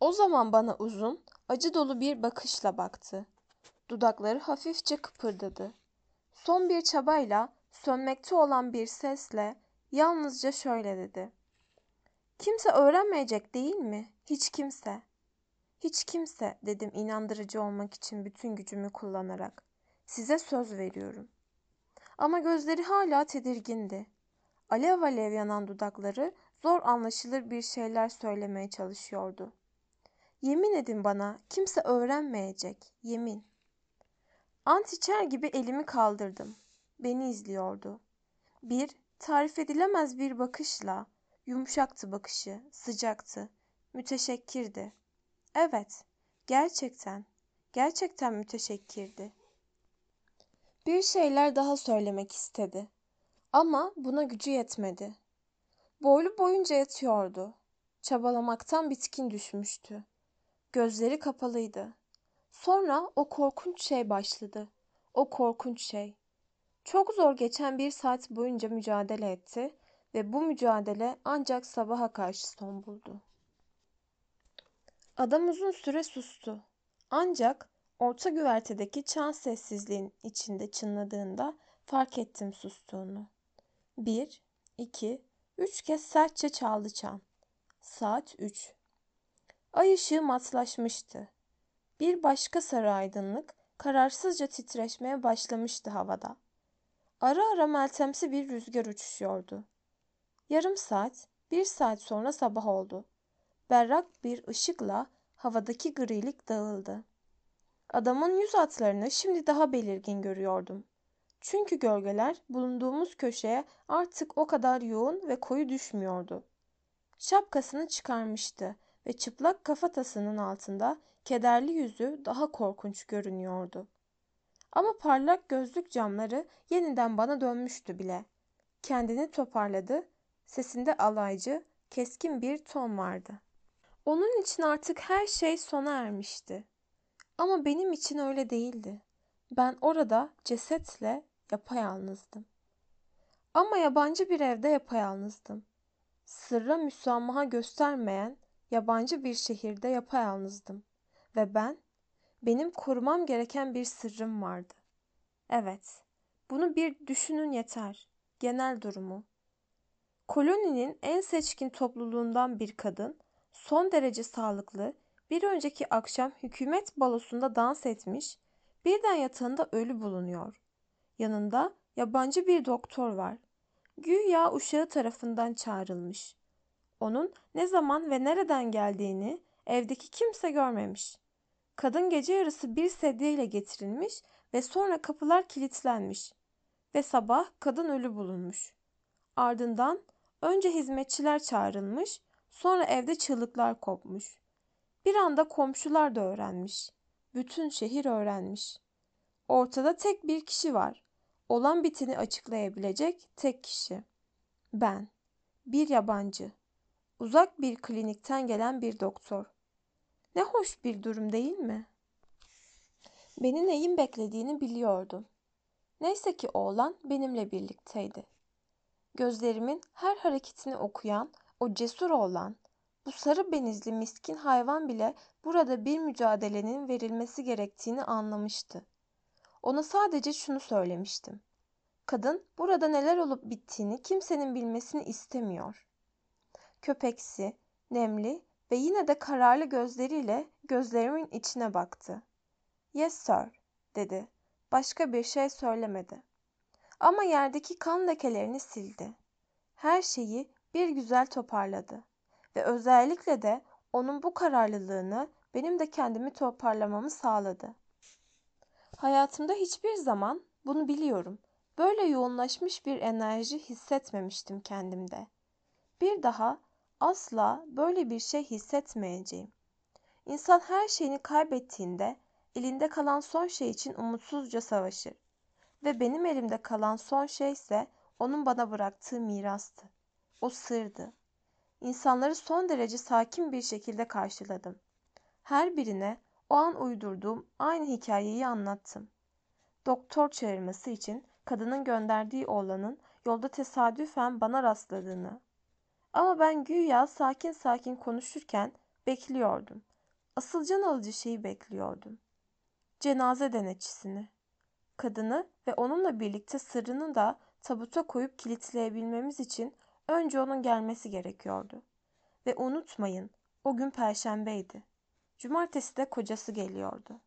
O zaman bana uzun, acı dolu bir bakışla baktı. Dudakları hafifçe kıpırdadı. Son bir çabayla, sönmekte olan bir sesle yalnızca şöyle dedi. Kimse öğrenmeyecek değil mi? Hiç kimse. Hiç kimse dedim inandırıcı olmak için bütün gücümü kullanarak. Size söz veriyorum. Ama gözleri hala tedirgindi. Alev alev yanan dudakları zor anlaşılır bir şeyler söylemeye çalışıyordu. Yemin edin bana kimse öğrenmeyecek. Yemin. Ant içer gibi elimi kaldırdım. Beni izliyordu. Bir, tarif edilemez bir bakışla, yumuşaktı bakışı, sıcaktı, müteşekkirdi. Evet, gerçekten, gerçekten müteşekkirdi. Bir şeyler daha söylemek istedi. Ama buna gücü yetmedi. Boylu boyunca yatıyordu. Çabalamaktan bitkin düşmüştü. Gözleri kapalıydı. Sonra o korkunç şey başladı. O korkunç şey. Çok zor geçen bir saat boyunca mücadele etti ve bu mücadele ancak sabaha karşı son buldu. Adam uzun süre sustu. Ancak orta güvertedeki çan sessizliğin içinde çınladığında fark ettim sustuğunu. Bir, iki, üç kez sertçe çaldı çan. Saat üç. Ay ışığı matlaşmıştı. Bir başka sarı aydınlık kararsızca titreşmeye başlamıştı havada. Ara ara meltemsi bir rüzgar uçuşuyordu. Yarım saat, bir saat sonra sabah oldu. Berrak bir ışıkla havadaki grilik dağıldı. Adamın yüz hatlarını şimdi daha belirgin görüyordum. Çünkü gölgeler bulunduğumuz köşeye artık o kadar yoğun ve koyu düşmüyordu. Şapkasını çıkarmıştı ve çıplak kafatasının altında kederli yüzü daha korkunç görünüyordu. Ama parlak gözlük camları yeniden bana dönmüştü bile. Kendini toparladı, sesinde alaycı, keskin bir ton vardı. Onun için artık her şey sona ermişti. Ama benim için öyle değildi. Ben orada cesetle yapayalnızdım. Ama yabancı bir evde yapayalnızdım. Sırra müsamaha göstermeyen yabancı bir şehirde yapayalnızdım. Ve ben, benim korumam gereken bir sırrım vardı. Evet, bunu bir düşünün yeter. Genel durumu. Koloninin en seçkin topluluğundan bir kadın, son derece sağlıklı, bir önceki akşam hükümet balosunda dans etmiş, birden yatağında ölü bulunuyor. Yanında yabancı bir doktor var. Güya uşağı tarafından çağrılmış. Onun ne zaman ve nereden geldiğini evdeki kimse görmemiş. Kadın gece yarısı bir sedyeyle getirilmiş ve sonra kapılar kilitlenmiş. Ve sabah kadın ölü bulunmuş. Ardından önce hizmetçiler çağrılmış, sonra evde çığlıklar kopmuş. Bir anda komşular da öğrenmiş. Bütün şehir öğrenmiş. Ortada tek bir kişi var. Olan biteni açıklayabilecek tek kişi. Ben. Bir yabancı. Uzak bir klinikten gelen bir doktor. Ne hoş bir durum değil mi? Beni neyin beklediğini biliyordum. Neyse ki oğlan benimle birlikteydi. Gözlerimin her hareketini okuyan, o cesur oğlan, bu sarı benizli miskin hayvan bile burada bir mücadelenin verilmesi gerektiğini anlamıştı. Ona sadece şunu söylemiştim. Kadın burada neler olup bittiğini kimsenin bilmesini istemiyor. Köpeksi, nemli ve yine de kararlı gözleriyle gözlerimin içine baktı. Yes sir, dedi. Başka bir şey söylemedi. Ama yerdeki kan lekelerini sildi. Her şeyi bir güzel toparladı. Ve özellikle de onun bu kararlılığını benim de kendimi toparlamamı sağladı. Hayatımda hiçbir zaman bunu biliyorum. Böyle yoğunlaşmış bir enerji hissetmemiştim kendimde. Bir daha asla böyle bir şey hissetmeyeceğim. İnsan her şeyini kaybettiğinde elinde kalan son şey için umutsuzca savaşır. Ve benim elimde kalan son şey ise onun bana bıraktığı mirastı. O sırdı. İnsanları son derece sakin bir şekilde karşıladım. Her birine o an uydurduğum aynı hikayeyi anlattım. Doktor çağırması için kadının gönderdiği oğlanın yolda tesadüfen bana rastladığını. Ama ben güya sakin sakin konuşurken Bekliyordum. Asıl can alıcı şeyi bekliyordum. Cenaze denetçisini. Kadını ve onunla birlikte sırrını da tabuta koyup kilitleyebilmemiz için önce onun gelmesi gerekiyordu. Ve unutmayın, o gün perşembeydi. Cumartesi de kocası geliyordu.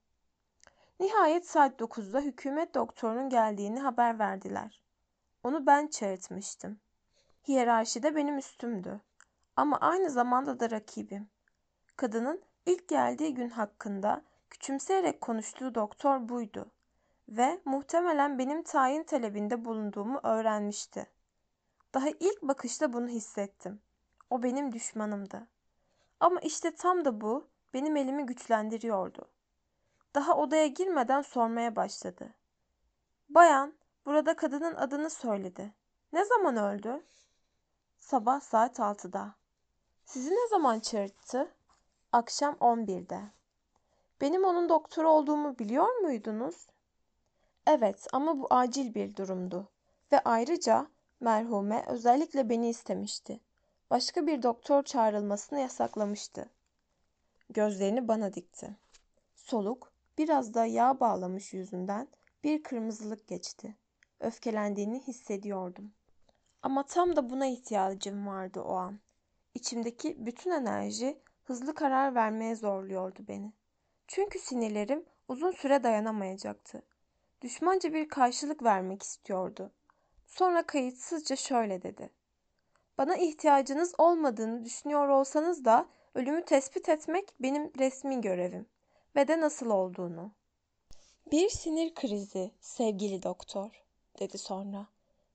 Nihayet saat 9'da hükümet doktorunun geldiğini haber verdiler. Onu ben çağırtmıştım. Hiyerarşide benim üstümdü. Ama aynı zamanda da rakibim. Kadının ilk geldiği gün hakkında küçümseyerek konuştuğu doktor buydu ve muhtemelen benim tayin talebinde bulunduğumu öğrenmişti. Daha ilk bakışta bunu hissettim. O benim düşmanımdı. Ama işte tam da bu benim elimi güçlendiriyordu. Daha odaya girmeden sormaya başladı. Bayan, burada kadının adını söyledi. Ne zaman öldü? Sabah saat 6'da. Sizi ne zaman çağırttı? Akşam 11'de. Benim onun doktor olduğumu biliyor muydunuz? Evet ama bu acil bir durumdu. Ve ayrıca merhume özellikle beni istemişti. Başka bir doktor çağrılmasını yasaklamıştı. Gözlerini bana dikti. Soluk, biraz da yağ bağlamış yüzünden bir kırmızılık geçti. Öfkelendiğini hissediyordum. Ama tam da buna ihtiyacım vardı o an. İçimdeki bütün enerji hızlı karar vermeye zorluyordu beni. Çünkü sinirlerim uzun süre dayanamayacaktı. Düşmanca bir karşılık vermek istiyordu. Sonra kayıtsızca şöyle dedi. Bana ihtiyacınız olmadığını düşünüyor olsanız da ölümü tespit etmek benim resmi görevim ve de nasıl olduğunu. Bir sinir krizi sevgili doktor, dedi sonra.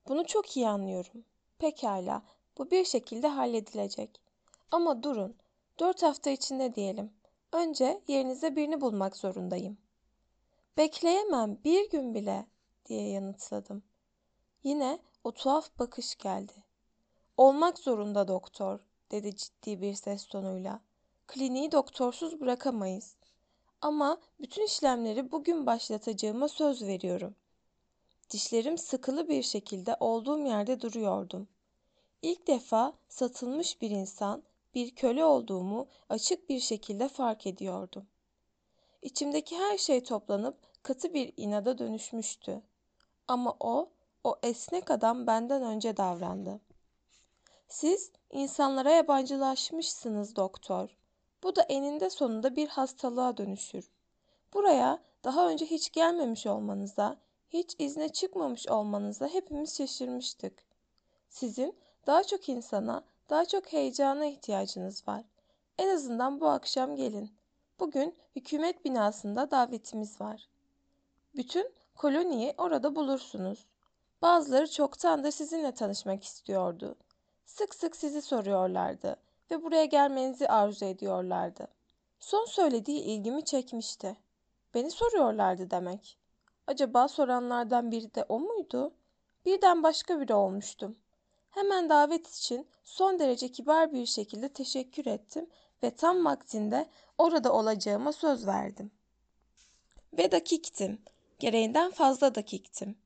Bunu çok iyi anlıyorum. Pekala, bu bir şekilde halledilecek. Ama durun, dört hafta içinde diyelim. Önce yerinize birini bulmak zorundayım. Bekleyemem bir gün bile diye yanıtladım. Yine o tuhaf bakış geldi. Olmak zorunda doktor dedi ciddi bir ses tonuyla. Kliniği doktorsuz bırakamayız. Ama bütün işlemleri bugün başlatacağıma söz veriyorum. Dişlerim sıkılı bir şekilde olduğum yerde duruyordum. İlk defa satılmış bir insan, bir köle olduğumu açık bir şekilde fark ediyordum. İçimdeki her şey toplanıp katı bir inada dönüşmüştü. Ama o, o esnek adam benden önce davrandı. Siz insanlara yabancılaşmışsınız doktor. Bu da eninde sonunda bir hastalığa dönüşür. Buraya daha önce hiç gelmemiş olmanıza, hiç izne çıkmamış olmanıza hepimiz şaşırmıştık. Sizin daha çok insana, daha çok heyecana ihtiyacınız var. En azından bu akşam gelin. Bugün hükümet binasında davetimiz var. Bütün koloniyi orada bulursunuz. Bazıları çoktandır sizinle tanışmak istiyordu. Sık sık sizi soruyorlardı ve buraya gelmenizi arzu ediyorlardı. Son söylediği ilgimi çekmişti. Beni soruyorlardı demek. Acaba soranlardan biri de o muydu? Birden başka biri olmuştum. Hemen davet için son derece kibar bir şekilde teşekkür ettim ve tam vaktinde orada olacağıma söz verdim. Ve dakiktim. Gereğinden fazla dakiktim.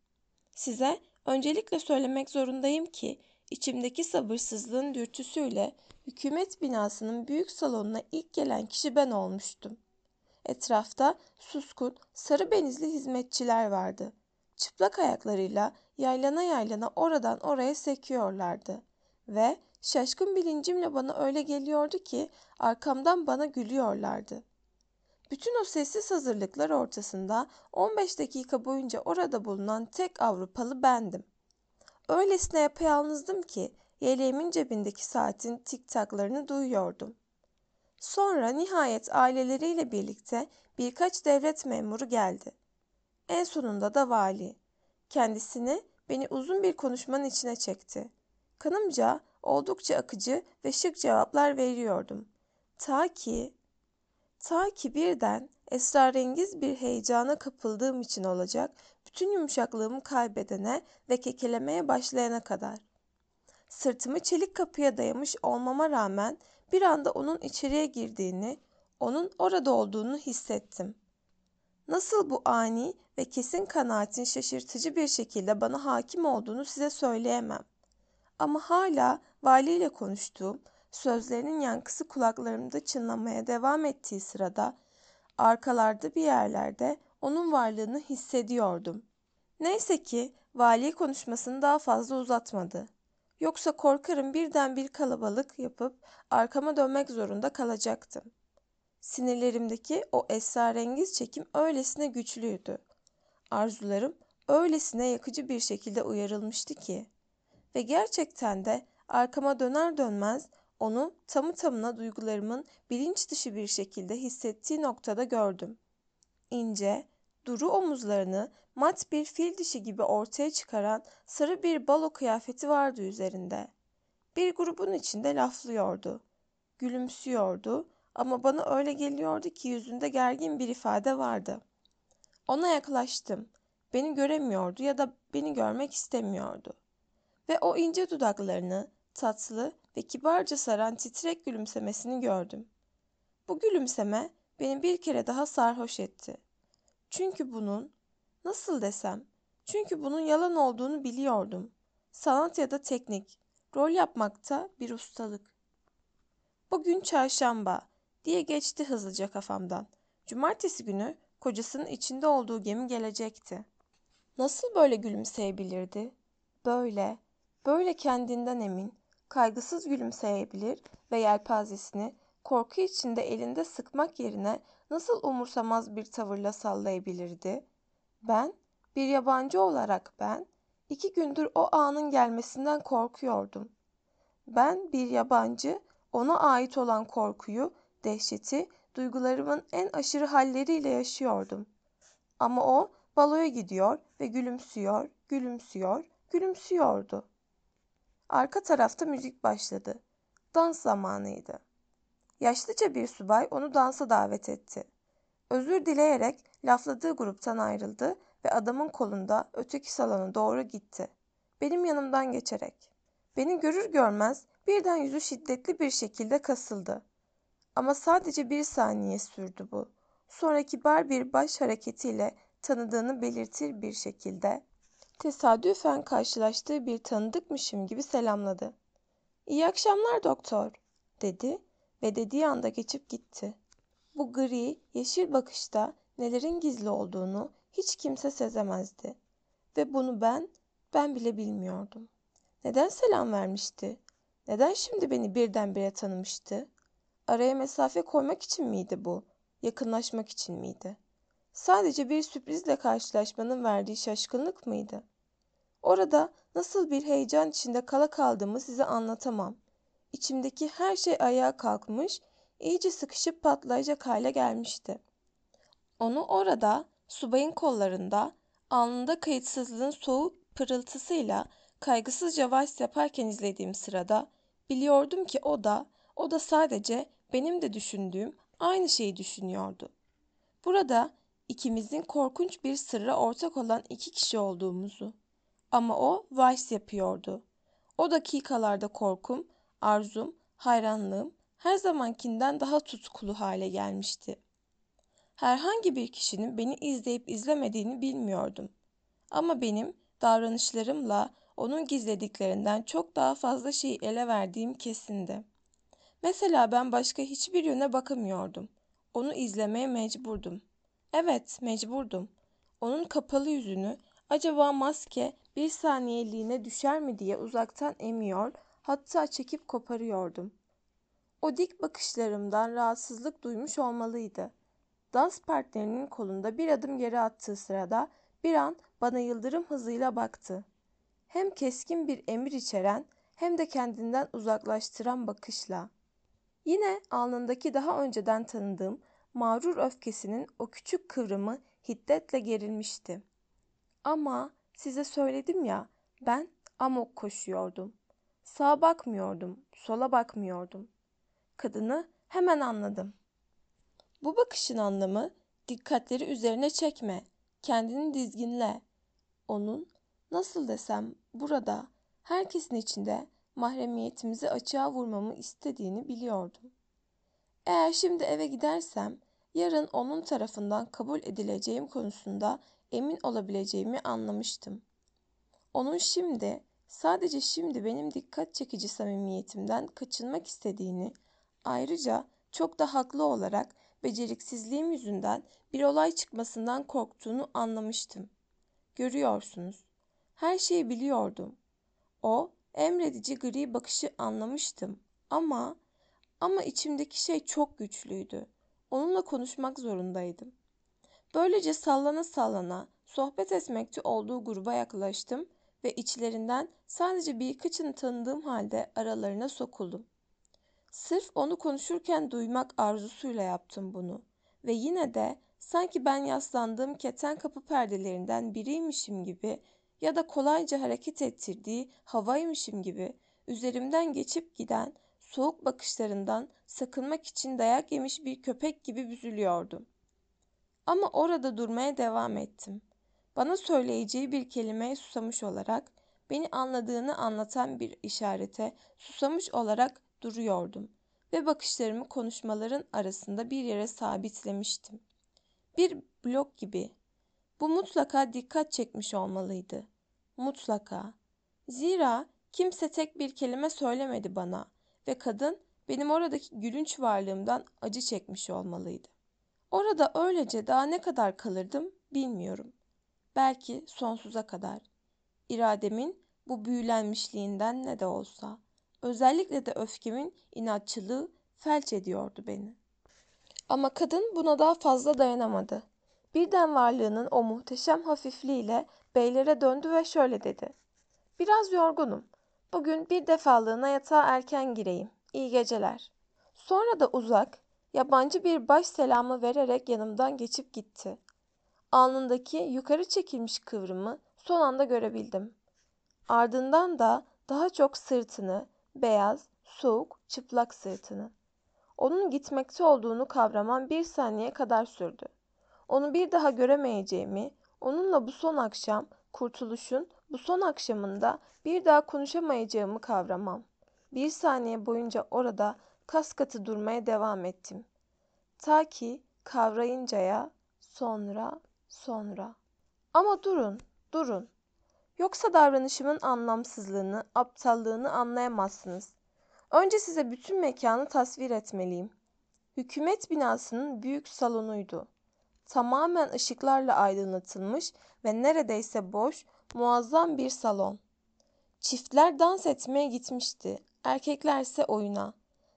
Size öncelikle söylemek zorundayım ki içimdeki sabırsızlığın dürtüsüyle hükümet binasının büyük salonuna ilk gelen kişi ben olmuştum. Etrafta suskun, sarı benizli hizmetçiler vardı. Çıplak ayaklarıyla yaylana yaylana oradan oraya sekiyorlardı. Ve şaşkın bilincimle bana öyle geliyordu ki arkamdan bana gülüyorlardı. Bütün o sessiz hazırlıklar ortasında 15 dakika boyunca orada bulunan tek Avrupalı bendim. Öylesine yapayalnızdım ki yeleğimin cebindeki saatin tik taklarını duyuyordum. Sonra nihayet aileleriyle birlikte birkaç devlet memuru geldi. En sonunda da vali. Kendisini beni uzun bir konuşmanın içine çekti. Kanımca oldukça akıcı ve şık cevaplar veriyordum. Ta ki, ta ki birden esrarengiz bir heyecana kapıldığım için olacak bütün yumuşaklığımı kaybedene ve kekelemeye başlayana kadar. Sırtımı çelik kapıya dayamış olmama rağmen bir anda onun içeriye girdiğini, onun orada olduğunu hissettim. Nasıl bu ani ve kesin kanaatin şaşırtıcı bir şekilde bana hakim olduğunu size söyleyemem. Ama hala valiyle konuştuğum, sözlerinin yankısı kulaklarımda çınlamaya devam ettiği sırada arkalarda bir yerlerde onun varlığını hissediyordum. Neyse ki vali konuşmasını daha fazla uzatmadı. Yoksa korkarım birden bir kalabalık yapıp arkama dönmek zorunda kalacaktım. Sinirlerimdeki o esrarengiz çekim öylesine güçlüydü. Arzularım öylesine yakıcı bir şekilde uyarılmıştı ki ve gerçekten de arkama döner dönmez onu tamı tamına duygularımın bilinç dışı bir şekilde hissettiği noktada gördüm. İnce, duru omuzlarını mat bir fil dişi gibi ortaya çıkaran sarı bir balo kıyafeti vardı üzerinde. Bir grubun içinde laflıyordu. Gülümsüyordu ama bana öyle geliyordu ki yüzünde gergin bir ifade vardı. Ona yaklaştım. Beni göremiyordu ya da beni görmek istemiyordu. Ve o ince dudaklarını tatlı ve kibarca saran titrek gülümsemesini gördüm. Bu gülümseme beni bir kere daha sarhoş etti. Çünkü bunun, nasıl desem, çünkü bunun yalan olduğunu biliyordum. Sanat ya da teknik, rol yapmakta bir ustalık. Bugün çarşamba diye geçti hızlıca kafamdan. Cumartesi günü kocasının içinde olduğu gemi gelecekti. Nasıl böyle gülümseyebilirdi? Böyle, böyle kendinden emin, kaygısız gülümseyebilir ve yelpazesini korku içinde elinde sıkmak yerine nasıl umursamaz bir tavırla sallayabilirdi? Ben, bir yabancı olarak ben, iki gündür o anın gelmesinden korkuyordum. Ben bir yabancı, ona ait olan korkuyu, dehşeti, duygularımın en aşırı halleriyle yaşıyordum. Ama o baloya gidiyor ve gülümsüyor, gülümsüyor, gülümsüyordu. Arka tarafta müzik başladı. Dans zamanıydı. Yaşlıca bir subay onu dansa davet etti. Özür dileyerek lafladığı gruptan ayrıldı ve adamın kolunda öteki salona doğru gitti. Benim yanımdan geçerek. Beni görür görmez birden yüzü şiddetli bir şekilde kasıldı. Ama sadece bir saniye sürdü bu. Sonra kibar bir baş hareketiyle tanıdığını belirtir bir şekilde tesadüfen karşılaştığı bir tanıdıkmışım gibi selamladı. İyi akşamlar doktor, dedi ve dediği anda geçip gitti. Bu gri, yeşil bakışta nelerin gizli olduğunu hiç kimse sezemezdi. Ve bunu ben, ben bile bilmiyordum. Neden selam vermişti? Neden şimdi beni birdenbire tanımıştı? Araya mesafe koymak için miydi bu? Yakınlaşmak için miydi? Sadece bir sürprizle karşılaşmanın verdiği şaşkınlık mıydı? Orada nasıl bir heyecan içinde kala kaldığımı size anlatamam. İçimdeki her şey ayağa kalkmış, iyice sıkışıp patlayacak hale gelmişti. Onu orada, subayın kollarında, alnında kayıtsızlığın soğuk pırıltısıyla kaygısızca vals yaparken izlediğim sırada biliyordum ki o da, o da sadece benim de düşündüğüm aynı şeyi düşünüyordu. Burada ikimizin korkunç bir sırra ortak olan iki kişi olduğumuzu. Ama o vals yapıyordu. O dakikalarda korkum, arzum, hayranlığım her zamankinden daha tutkulu hale gelmişti. Herhangi bir kişinin beni izleyip izlemediğini bilmiyordum. Ama benim davranışlarımla onun gizlediklerinden çok daha fazla şey ele verdiğim kesindi. Mesela ben başka hiçbir yöne bakamıyordum. Onu izlemeye mecburdum. Evet, mecburdum. Onun kapalı yüzünü acaba maske bir saniyeliğine düşer mi diye uzaktan emiyor, hatta çekip koparıyordum. O dik bakışlarımdan rahatsızlık duymuş olmalıydı. Dans partnerinin kolunda bir adım geri attığı sırada bir an bana yıldırım hızıyla baktı. Hem keskin bir emir içeren hem de kendinden uzaklaştıran bakışla. Yine alnındaki daha önceden tanıdığım mağrur öfkesinin o küçük kıvrımı hiddetle gerilmişti. Ama size söyledim ya, ben amok koşuyordum. Sağa bakmıyordum, sola bakmıyordum. Kadını hemen anladım. Bu bakışın anlamı dikkatleri üzerine çekme, kendini dizginle. Onun nasıl desem burada herkesin içinde mahremiyetimizi açığa vurmamı istediğini biliyordum. Eğer şimdi eve gidersem yarın onun tarafından kabul edileceğim konusunda emin olabileceğimi anlamıştım. Onun şimdi sadece şimdi benim dikkat çekici samimiyetimden kaçınmak istediğini, ayrıca çok da haklı olarak beceriksizliğim yüzünden bir olay çıkmasından korktuğunu anlamıştım. Görüyorsunuz, her şeyi biliyordum. O emredici gri bakışı anlamıştım ama ama içimdeki şey çok güçlüydü. Onunla konuşmak zorundaydım. Böylece sallana sallana sohbet etmekte olduğu gruba yaklaştım ve içlerinden sadece birkaçını tanıdığım halde aralarına sokuldum. Sırf onu konuşurken duymak arzusuyla yaptım bunu ve yine de sanki ben yaslandığım keten kapı perdelerinden biriymişim gibi ya da kolayca hareket ettirdiği havaymışım gibi üzerimden geçip giden soğuk bakışlarından sakınmak için dayak yemiş bir köpek gibi büzülüyordum. Ama orada durmaya devam ettim. Bana söyleyeceği bir kelimeye susamış olarak, beni anladığını anlatan bir işarete susamış olarak duruyordum ve bakışlarımı konuşmaların arasında bir yere sabitlemiştim. Bir blok gibi. Bu mutlaka dikkat çekmiş olmalıydı. Mutlaka. Zira kimse tek bir kelime söylemedi bana ve kadın benim oradaki gülünç varlığımdan acı çekmiş olmalıydı. Orada öylece daha ne kadar kalırdım bilmiyorum. Belki sonsuza kadar. İrademin bu büyülenmişliğinden ne de olsa, özellikle de öfkemin inatçılığı felç ediyordu beni. Ama kadın buna daha fazla dayanamadı. Birden varlığının o muhteşem hafifliğiyle beylere döndü ve şöyle dedi. Biraz yorgunum. Bugün bir defalığına yatağa erken gireyim. İyi geceler. Sonra da uzak, yabancı bir baş selamı vererek yanımdan geçip gitti. Alnındaki yukarı çekilmiş kıvrımı son anda görebildim. Ardından da daha çok sırtını, beyaz, soğuk, çıplak sırtını. Onun gitmekte olduğunu kavramam bir saniye kadar sürdü. Onu bir daha göremeyeceğimi, onunla bu son akşam, kurtuluşun bu son akşamında bir daha konuşamayacağımı kavramam. Bir saniye boyunca orada kas katı durmaya devam ettim. Ta ki kavrayıncaya sonra sonra. Ama durun, durun. Yoksa davranışımın anlamsızlığını, aptallığını anlayamazsınız. Önce size bütün mekanı tasvir etmeliyim. Hükümet binasının büyük salonuydu. Tamamen ışıklarla aydınlatılmış ve neredeyse boş, muazzam bir salon. Çiftler dans etmeye gitmişti. Erkekler ise oyuna.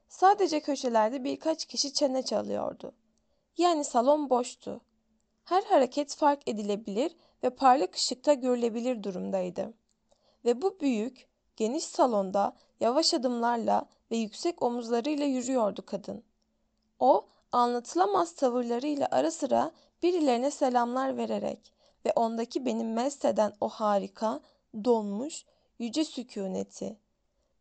Sadece köşelerde birkaç kişi çene çalıyordu. Yani salon boştu. Her hareket fark edilebilir ve parlak ışıkta görülebilir durumdaydı. Ve bu büyük, geniş salonda yavaş adımlarla ve yüksek omuzlarıyla yürüyordu kadın. O, anlatılamaz tavırlarıyla ara sıra birilerine selamlar vererek ve ondaki benim mest o harika, donmuş, yüce sükuneti.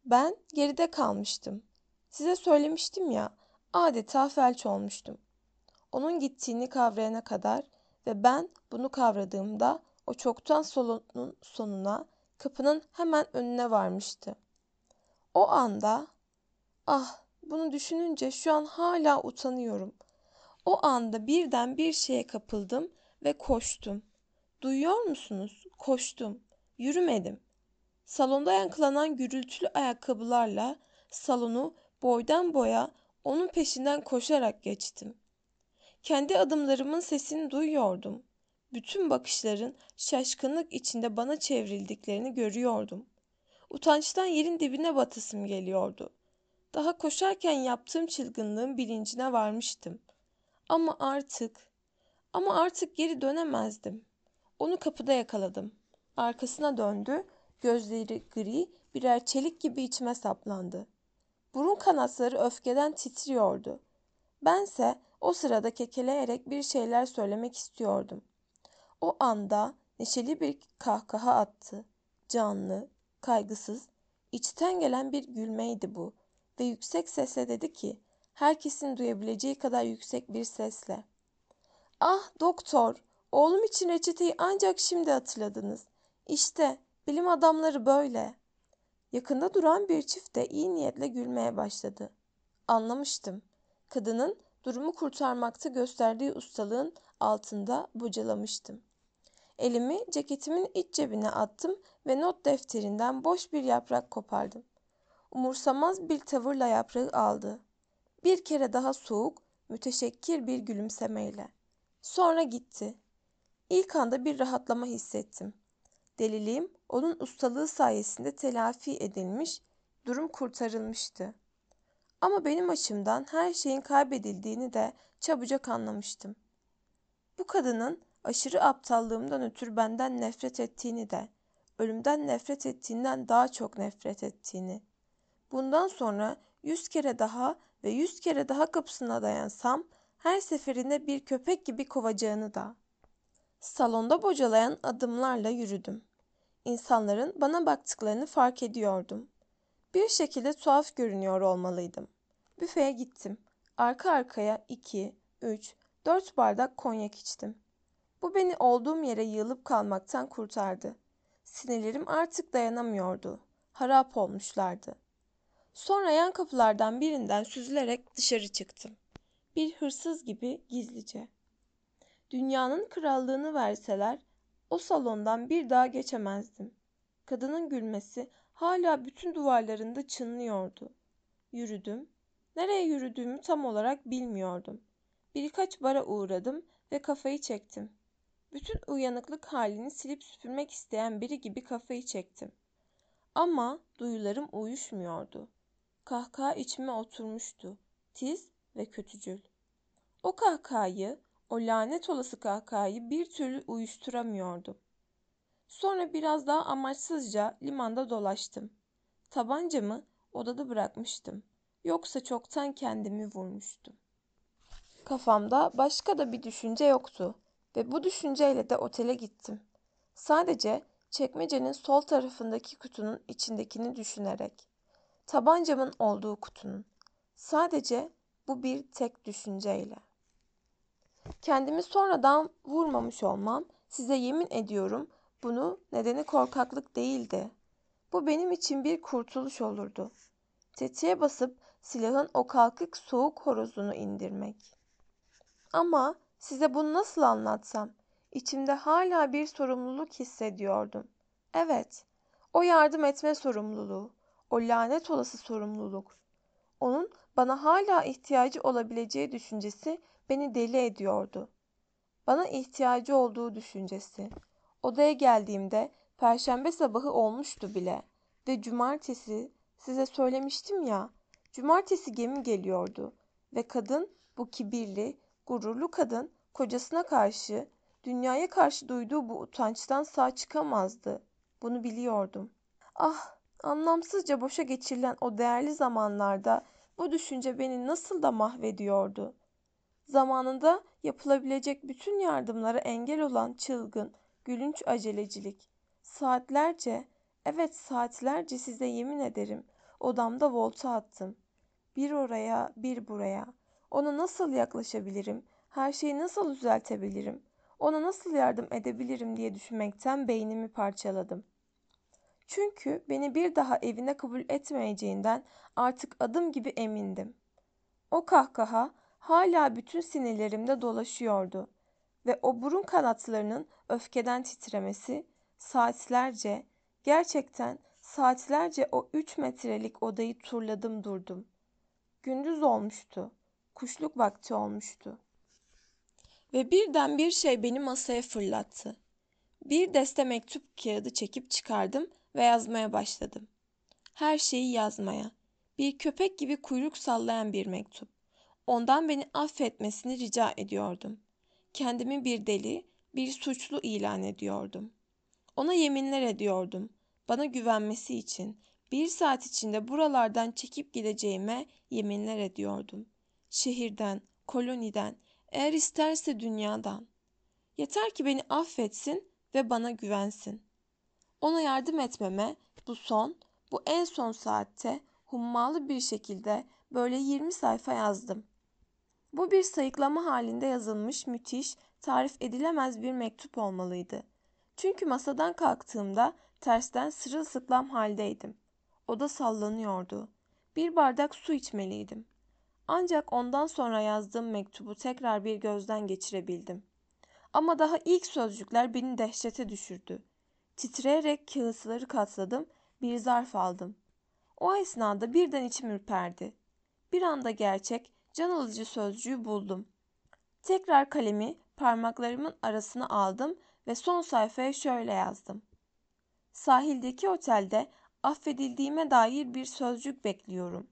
Ben geride kalmıştım. Size söylemiştim ya, adeta felç olmuştum. Onun gittiğini kavrayana kadar ve ben bunu kavradığımda o çoktan salonun sonuna, kapının hemen önüne varmıştı. O anda, ah bunu düşününce şu an hala utanıyorum. O anda birden bir şeye kapıldım ve koştum. Duyuyor musunuz? Koştum. Yürümedim. Salonda yankılanan gürültülü ayakkabılarla salonu boydan boya onun peşinden koşarak geçtim. Kendi adımlarımın sesini duyuyordum. Bütün bakışların şaşkınlık içinde bana çevrildiklerini görüyordum. Utançtan yerin dibine batasım geliyordu. Daha koşarken yaptığım çılgınlığın bilincine varmıştım. Ama artık, ama artık geri dönemezdim. Onu kapıda yakaladım. Arkasına döndü, gözleri gri, birer çelik gibi içime saplandı. Burun kanatları öfkeden titriyordu. Bense o sırada kekeleyerek bir şeyler söylemek istiyordum. O anda neşeli bir kahkaha attı. Canlı, kaygısız, içten gelen bir gülmeydi bu ve yüksek sesle dedi ki, herkesin duyabileceği kadar yüksek bir sesle. Ah doktor, oğlum için reçeteyi ancak şimdi hatırladınız. İşte bilim adamları böyle. Yakında duran bir çift de iyi niyetle gülmeye başladı. Anlamıştım. Kadının durumu kurtarmakta gösterdiği ustalığın altında bocalamıştım. Elimi ceketimin iç cebine attım ve not defterinden boş bir yaprak kopardım. Umursamaz bir tavırla yaprağı aldı. Bir kere daha soğuk, müteşekkir bir gülümsemeyle. Sonra gitti. İlk anda bir rahatlama hissettim. Deliliğim onun ustalığı sayesinde telafi edilmiş, durum kurtarılmıştı. Ama benim açımdan her şeyin kaybedildiğini de çabucak anlamıştım. Bu kadının aşırı aptallığımdan ötürü benden nefret ettiğini de, ölümden nefret ettiğinden daha çok nefret ettiğini. Bundan sonra yüz kere daha ve yüz kere daha kapısına dayansam her seferinde bir köpek gibi kovacağını da. Salonda bocalayan adımlarla yürüdüm. İnsanların bana baktıklarını fark ediyordum. Bir şekilde tuhaf görünüyor olmalıydım. Büfeye gittim. Arka arkaya iki, üç, dört bardak konyak içtim. Bu beni olduğum yere yığılıp kalmaktan kurtardı. Sinirlerim artık dayanamıyordu. Harap olmuşlardı. Sonra yan kapılardan birinden süzülerek dışarı çıktım. Bir hırsız gibi gizlice. Dünyanın krallığını verseler o salondan bir daha geçemezdim. Kadının gülmesi hala bütün duvarlarında çınlıyordu. Yürüdüm. Nereye yürüdüğümü tam olarak bilmiyordum. Birkaç bara uğradım ve kafayı çektim. Bütün uyanıklık halini silip süpürmek isteyen biri gibi kafayı çektim. Ama duyularım uyuşmuyordu. Kahkaha içime oturmuştu. Tiz ve kötücül. O kahkahayı, o lanet olası kahkahayı bir türlü uyuşturamıyordum. Sonra biraz daha amaçsızca limanda dolaştım. Tabancamı odada bırakmıştım. Yoksa çoktan kendimi vurmuştum. Kafamda başka da bir düşünce yoktu ve bu düşünceyle de otele gittim. Sadece çekmecenin sol tarafındaki kutunun içindekini düşünerek. Tabancamın olduğu kutunun. Sadece bu bir tek düşünceyle. Kendimi sonradan vurmamış olmam, size yemin ediyorum bunu nedeni korkaklık değildi. Bu benim için bir kurtuluş olurdu. Tetiğe basıp silahın o kalkık soğuk horozunu indirmek. Ama size bunu nasıl anlatsam? İçimde hala bir sorumluluk hissediyordum. Evet, o yardım etme sorumluluğu, o lanet olası sorumluluk. Onun bana hala ihtiyacı olabileceği düşüncesi beni deli ediyordu. Bana ihtiyacı olduğu düşüncesi. Odaya geldiğimde perşembe sabahı olmuştu bile ve cumartesi size söylemiştim ya, cumartesi gemi geliyordu ve kadın bu kibirli, gururlu kadın kocasına karşı, dünyaya karşı duyduğu bu utançtan sağ çıkamazdı. Bunu biliyordum. Ah, anlamsızca boşa geçirilen o değerli zamanlarda bu düşünce beni nasıl da mahvediyordu. Zamanında yapılabilecek bütün yardımlara engel olan çılgın, gülünç acelecilik. Saatlerce, evet saatlerce size yemin ederim odamda volta attım. Bir oraya, bir buraya. Ona nasıl yaklaşabilirim? Her şeyi nasıl düzeltebilirim? Ona nasıl yardım edebilirim diye düşünmekten beynimi parçaladım. Çünkü beni bir daha evine kabul etmeyeceğinden artık adım gibi emindim. O kahkaha hala bütün sinirlerimde dolaşıyordu ve o burun kanatlarının öfkeden titremesi saatlerce, gerçekten saatlerce o üç metrelik odayı turladım durdum. Gündüz olmuştu. Kuşluk vakti olmuştu. Ve birden bir şey beni masaya fırlattı. Bir deste mektup kağıdı çekip çıkardım ve yazmaya başladım. Her şeyi yazmaya. Bir köpek gibi kuyruk sallayan bir mektup. Ondan beni affetmesini rica ediyordum. Kendimi bir deli, bir suçlu ilan ediyordum. Ona yeminler ediyordum. Bana güvenmesi için bir saat içinde buralardan çekip gideceğime yeminler ediyordum. Şehirden, koloniden, eğer isterse dünyadan. Yeter ki beni affetsin ve bana güvensin. Ona yardım etmeme bu son, bu en son saatte hummalı bir şekilde böyle 20 sayfa yazdım. Bu bir sayıklama halinde yazılmış müthiş, tarif edilemez bir mektup olmalıydı. Çünkü masadan kalktığımda tersten sırılsıklam haldeydim. Oda sallanıyordu. Bir bardak su içmeliydim. Ancak ondan sonra yazdığım mektubu tekrar bir gözden geçirebildim. Ama daha ilk sözcükler beni dehşete düşürdü. Titreyerek kağıtları katladım, bir zarf aldım. O esnada birden içim ürperdi. Bir anda gerçek, can alıcı sözcüğü buldum. Tekrar kalemi parmaklarımın arasına aldım ve son sayfaya şöyle yazdım. Sahildeki otelde affedildiğime dair bir sözcük bekliyorum.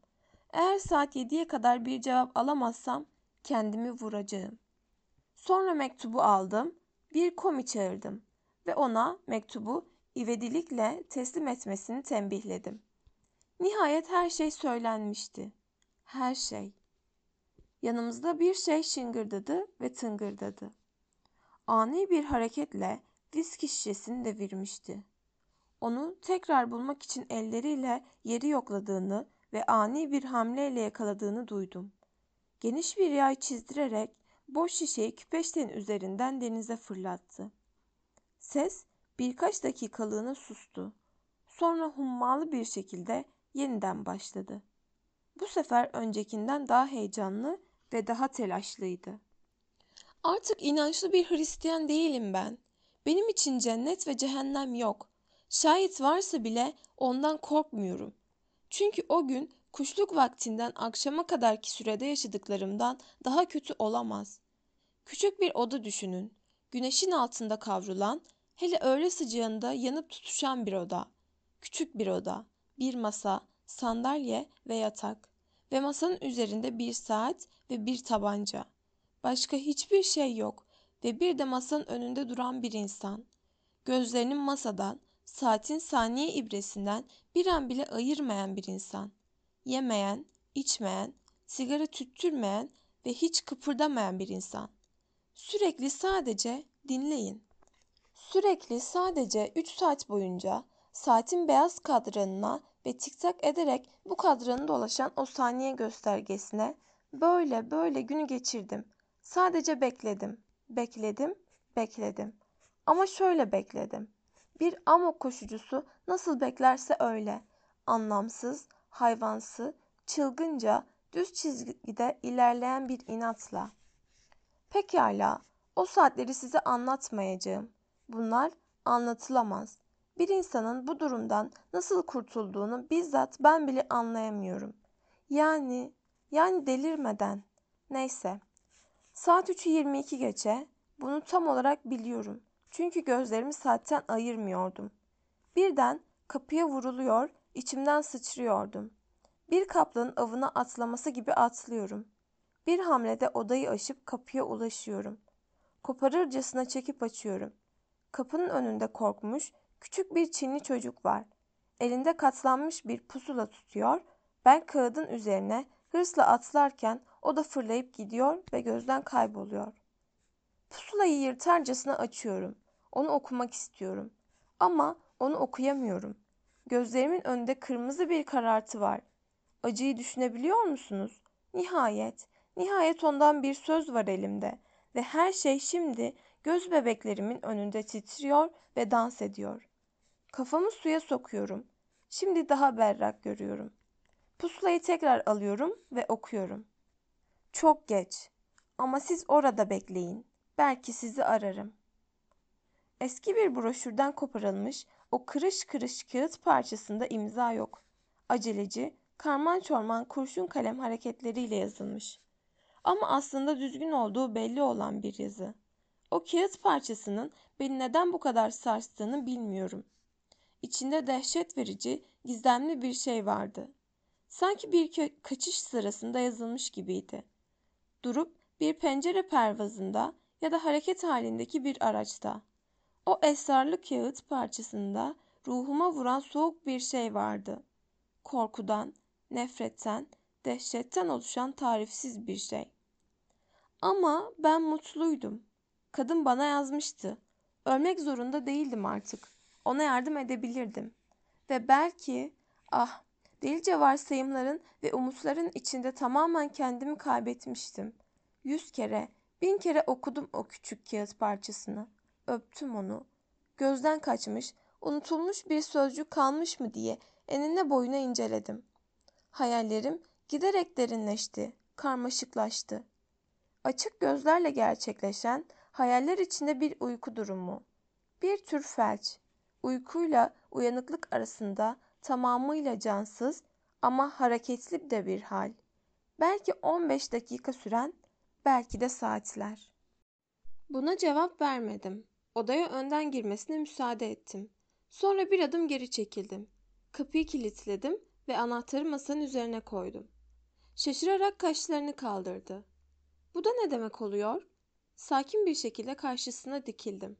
Eğer saat 7'ye kadar bir cevap alamazsam kendimi vuracağım. Sonra mektubu aldım, bir komi çağırdım ve ona mektubu ivedilikle teslim etmesini tembihledim. Nihayet her şey söylenmişti. Her şey. Yanımızda bir şey şıngırdadı ve tıngırdadı. Ani bir hareketle viski şişesini devirmişti. Onu tekrar bulmak için elleriyle yeri yokladığını ve ani bir hamleyle yakaladığını duydum. Geniş bir yay çizdirerek boş şişeyi küpeştenin üzerinden denize fırlattı. Ses birkaç dakikalığına sustu. Sonra hummalı bir şekilde yeniden başladı. Bu sefer öncekinden daha heyecanlı ve daha telaşlıydı. Artık inançlı bir Hristiyan değilim ben. Benim için cennet ve cehennem yok. Şayet varsa bile ondan korkmuyorum. Çünkü o gün kuşluk vaktinden akşama kadarki sürede yaşadıklarımdan daha kötü olamaz. Küçük bir oda düşünün. Güneşin altında kavrulan, hele öğle sıcağında yanıp tutuşan bir oda. Küçük bir oda, bir masa, sandalye ve yatak ve masanın üzerinde bir saat ve bir tabanca. Başka hiçbir şey yok ve bir de masanın önünde duran bir insan. Gözlerinin masadan, saatin saniye ibresinden bir an bile ayırmayan bir insan. Yemeyen, içmeyen, sigara tüttürmeyen ve hiç kıpırdamayan bir insan. Sürekli sadece dinleyin. Sürekli sadece 3 saat boyunca saatin beyaz kadranına ve tiktak ederek bu kadranı dolaşan o saniye göstergesine böyle böyle günü geçirdim. Sadece bekledim, bekledim, bekledim. Ama şöyle bekledim. Bir amok koşucusu nasıl beklerse öyle. Anlamsız, hayvansı, çılgınca, düz çizgide ilerleyen bir inatla. Pekala, o saatleri size anlatmayacağım. Bunlar anlatılamaz. Bir insanın bu durumdan nasıl kurtulduğunu bizzat ben bile anlayamıyorum. Yani, yani delirmeden. Neyse. Saat 3'ü 22 geçe. Bunu tam olarak biliyorum. Çünkü gözlerimi saatten ayırmıyordum. Birden kapıya vuruluyor, içimden sıçrıyordum. Bir kaplanın avına atlaması gibi atlıyorum. Bir hamlede odayı aşıp kapıya ulaşıyorum. Koparırcasına çekip açıyorum. Kapının önünde korkmuş, küçük bir Çinli çocuk var. Elinde katlanmış bir pusula tutuyor. Ben kağıdın üzerine hırsla atlarken o da fırlayıp gidiyor ve gözden kayboluyor. Pusulayı yırtarcasına açıyorum. Onu okumak istiyorum. Ama onu okuyamıyorum. Gözlerimin önünde kırmızı bir karartı var. Acıyı düşünebiliyor musunuz? Nihayet, nihayet ondan bir söz var elimde ve her şey şimdi göz bebeklerimin önünde titriyor ve dans ediyor. Kafamı suya sokuyorum. Şimdi daha berrak görüyorum. Pusulayı tekrar alıyorum ve okuyorum. Çok geç. Ama siz orada bekleyin. Belki sizi ararım. Eski bir broşürden koparılmış o kırış kırış kağıt parçasında imza yok. Aceleci, karman çorman kurşun kalem hareketleriyle yazılmış. Ama aslında düzgün olduğu belli olan bir yazı. O kağıt parçasının beni neden bu kadar sarstığını bilmiyorum. İçinde dehşet verici, gizemli bir şey vardı. Sanki bir kaçış sırasında yazılmış gibiydi. Durup bir pencere pervazında ya da hareket halindeki bir araçta. O esrarlı kağıt parçasında ruhuma vuran soğuk bir şey vardı. Korkudan, nefretten, dehşetten oluşan tarifsiz bir şey. Ama ben mutluydum. Kadın bana yazmıştı. Ölmek zorunda değildim artık. Ona yardım edebilirdim. Ve belki, ah, delice varsayımların ve umutların içinde tamamen kendimi kaybetmiştim. Yüz kere, bin kere okudum o küçük kağıt parçasını. Öptüm onu. Gözden kaçmış, unutulmuş bir sözcük kalmış mı diye enine boyuna inceledim. Hayallerim giderek derinleşti, karmaşıklaştı. Açık gözlerle gerçekleşen Hayaller içinde bir uyku durumu. Bir tür felç. Uykuyla uyanıklık arasında tamamıyla cansız ama hareketli de bir hal. Belki 15 dakika süren, belki de saatler. Buna cevap vermedim. Odaya önden girmesine müsaade ettim. Sonra bir adım geri çekildim. Kapıyı kilitledim ve anahtarı masanın üzerine koydum. Şaşırarak kaşlarını kaldırdı. Bu da ne demek oluyor? Sakin bir şekilde karşısına dikildim.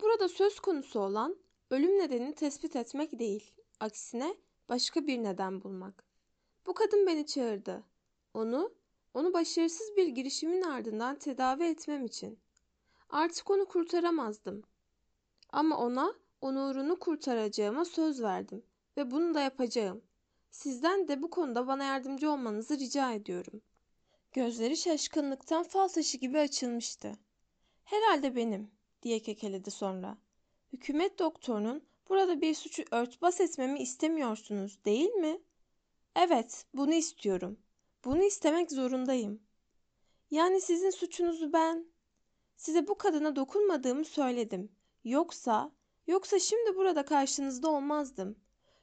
Burada söz konusu olan ölüm nedenini tespit etmek değil, aksine başka bir neden bulmak. Bu kadın beni çağırdı. Onu, onu başarısız bir girişimin ardından tedavi etmem için. Artık onu kurtaramazdım. Ama ona onurunu kurtaracağıma söz verdim ve bunu da yapacağım. Sizden de bu konuda bana yardımcı olmanızı rica ediyorum. Gözleri şaşkınlıktan fal taşı gibi açılmıştı. Herhalde benim, diye kekeledi sonra. Hükümet doktorunun burada bir suçu örtbas etmemi istemiyorsunuz, değil mi? Evet, bunu istiyorum. Bunu istemek zorundayım. Yani sizin suçunuzu ben size bu kadına dokunmadığımı söyledim. Yoksa, yoksa şimdi burada karşınızda olmazdım.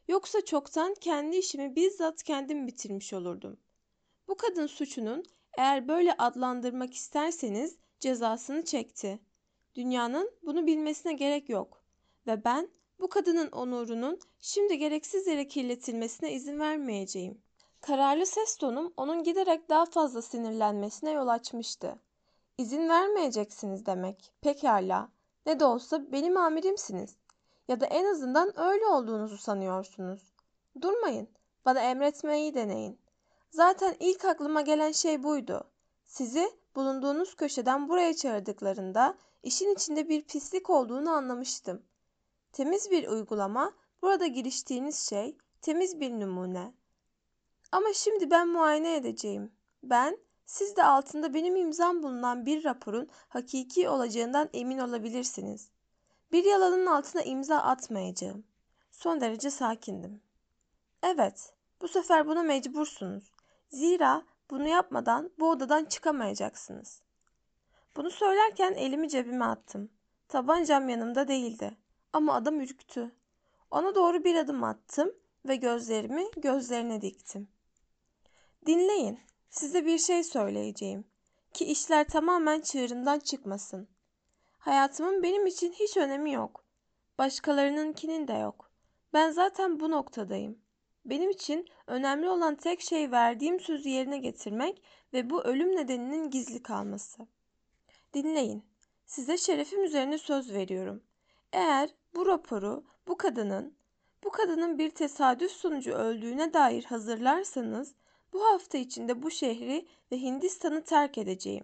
Yoksa çoktan kendi işimi bizzat kendim bitirmiş olurdum. Bu kadın suçunun eğer böyle adlandırmak isterseniz cezasını çekti. Dünyanın bunu bilmesine gerek yok. Ve ben bu kadının onurunun şimdi gereksiz yere kirletilmesine izin vermeyeceğim. Kararlı ses tonum onun giderek daha fazla sinirlenmesine yol açmıştı. İzin vermeyeceksiniz demek. Pekala. Ne de olsa benim amirimsiniz. Ya da en azından öyle olduğunuzu sanıyorsunuz. Durmayın. Bana emretmeyi deneyin. Zaten ilk aklıma gelen şey buydu. Sizi bulunduğunuz köşeden buraya çağırdıklarında işin içinde bir pislik olduğunu anlamıştım. Temiz bir uygulama, burada giriştiğiniz şey temiz bir numune. Ama şimdi ben muayene edeceğim. Ben, siz de altında benim imzam bulunan bir raporun hakiki olacağından emin olabilirsiniz. Bir yalanın altına imza atmayacağım. Son derece sakindim. Evet, bu sefer buna mecbursunuz. Zira bunu yapmadan bu odadan çıkamayacaksınız. Bunu söylerken elimi cebime attım. Tabancam yanımda değildi. Ama adam ürktü. Ona doğru bir adım attım ve gözlerimi gözlerine diktim. Dinleyin, size bir şey söyleyeceğim. Ki işler tamamen çığırından çıkmasın. Hayatımın benim için hiç önemi yok. Başkalarınınkinin de yok. Ben zaten bu noktadayım. Benim için önemli olan tek şey verdiğim sözü yerine getirmek ve bu ölüm nedeninin gizli kalması. Dinleyin. Size şerefim üzerine söz veriyorum. Eğer bu raporu bu kadının bu kadının bir tesadüf sonucu öldüğüne dair hazırlarsanız bu hafta içinde bu şehri ve Hindistan'ı terk edeceğim.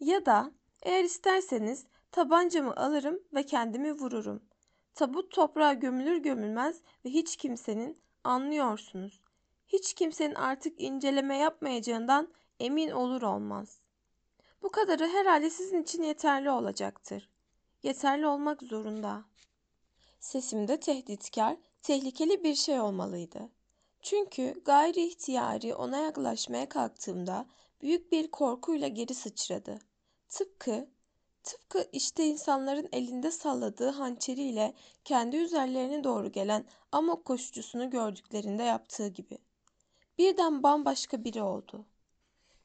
Ya da eğer isterseniz tabancamı alırım ve kendimi vururum. Tabut toprağa gömülür gömülmez ve hiç kimsenin anlıyorsunuz. Hiç kimsenin artık inceleme yapmayacağından emin olur olmaz. Bu kadarı herhalde sizin için yeterli olacaktır. Yeterli olmak zorunda. Sesimde tehditkar, tehlikeli bir şey olmalıydı. Çünkü gayri ihtiyari ona yaklaşmaya kalktığımda büyük bir korkuyla geri sıçradı. Tıpkı, tıpkı işte insanların elinde salladığı hançeriyle kendi üzerlerine doğru gelen amok koşucusunu gördüklerinde yaptığı gibi. Birden bambaşka biri oldu.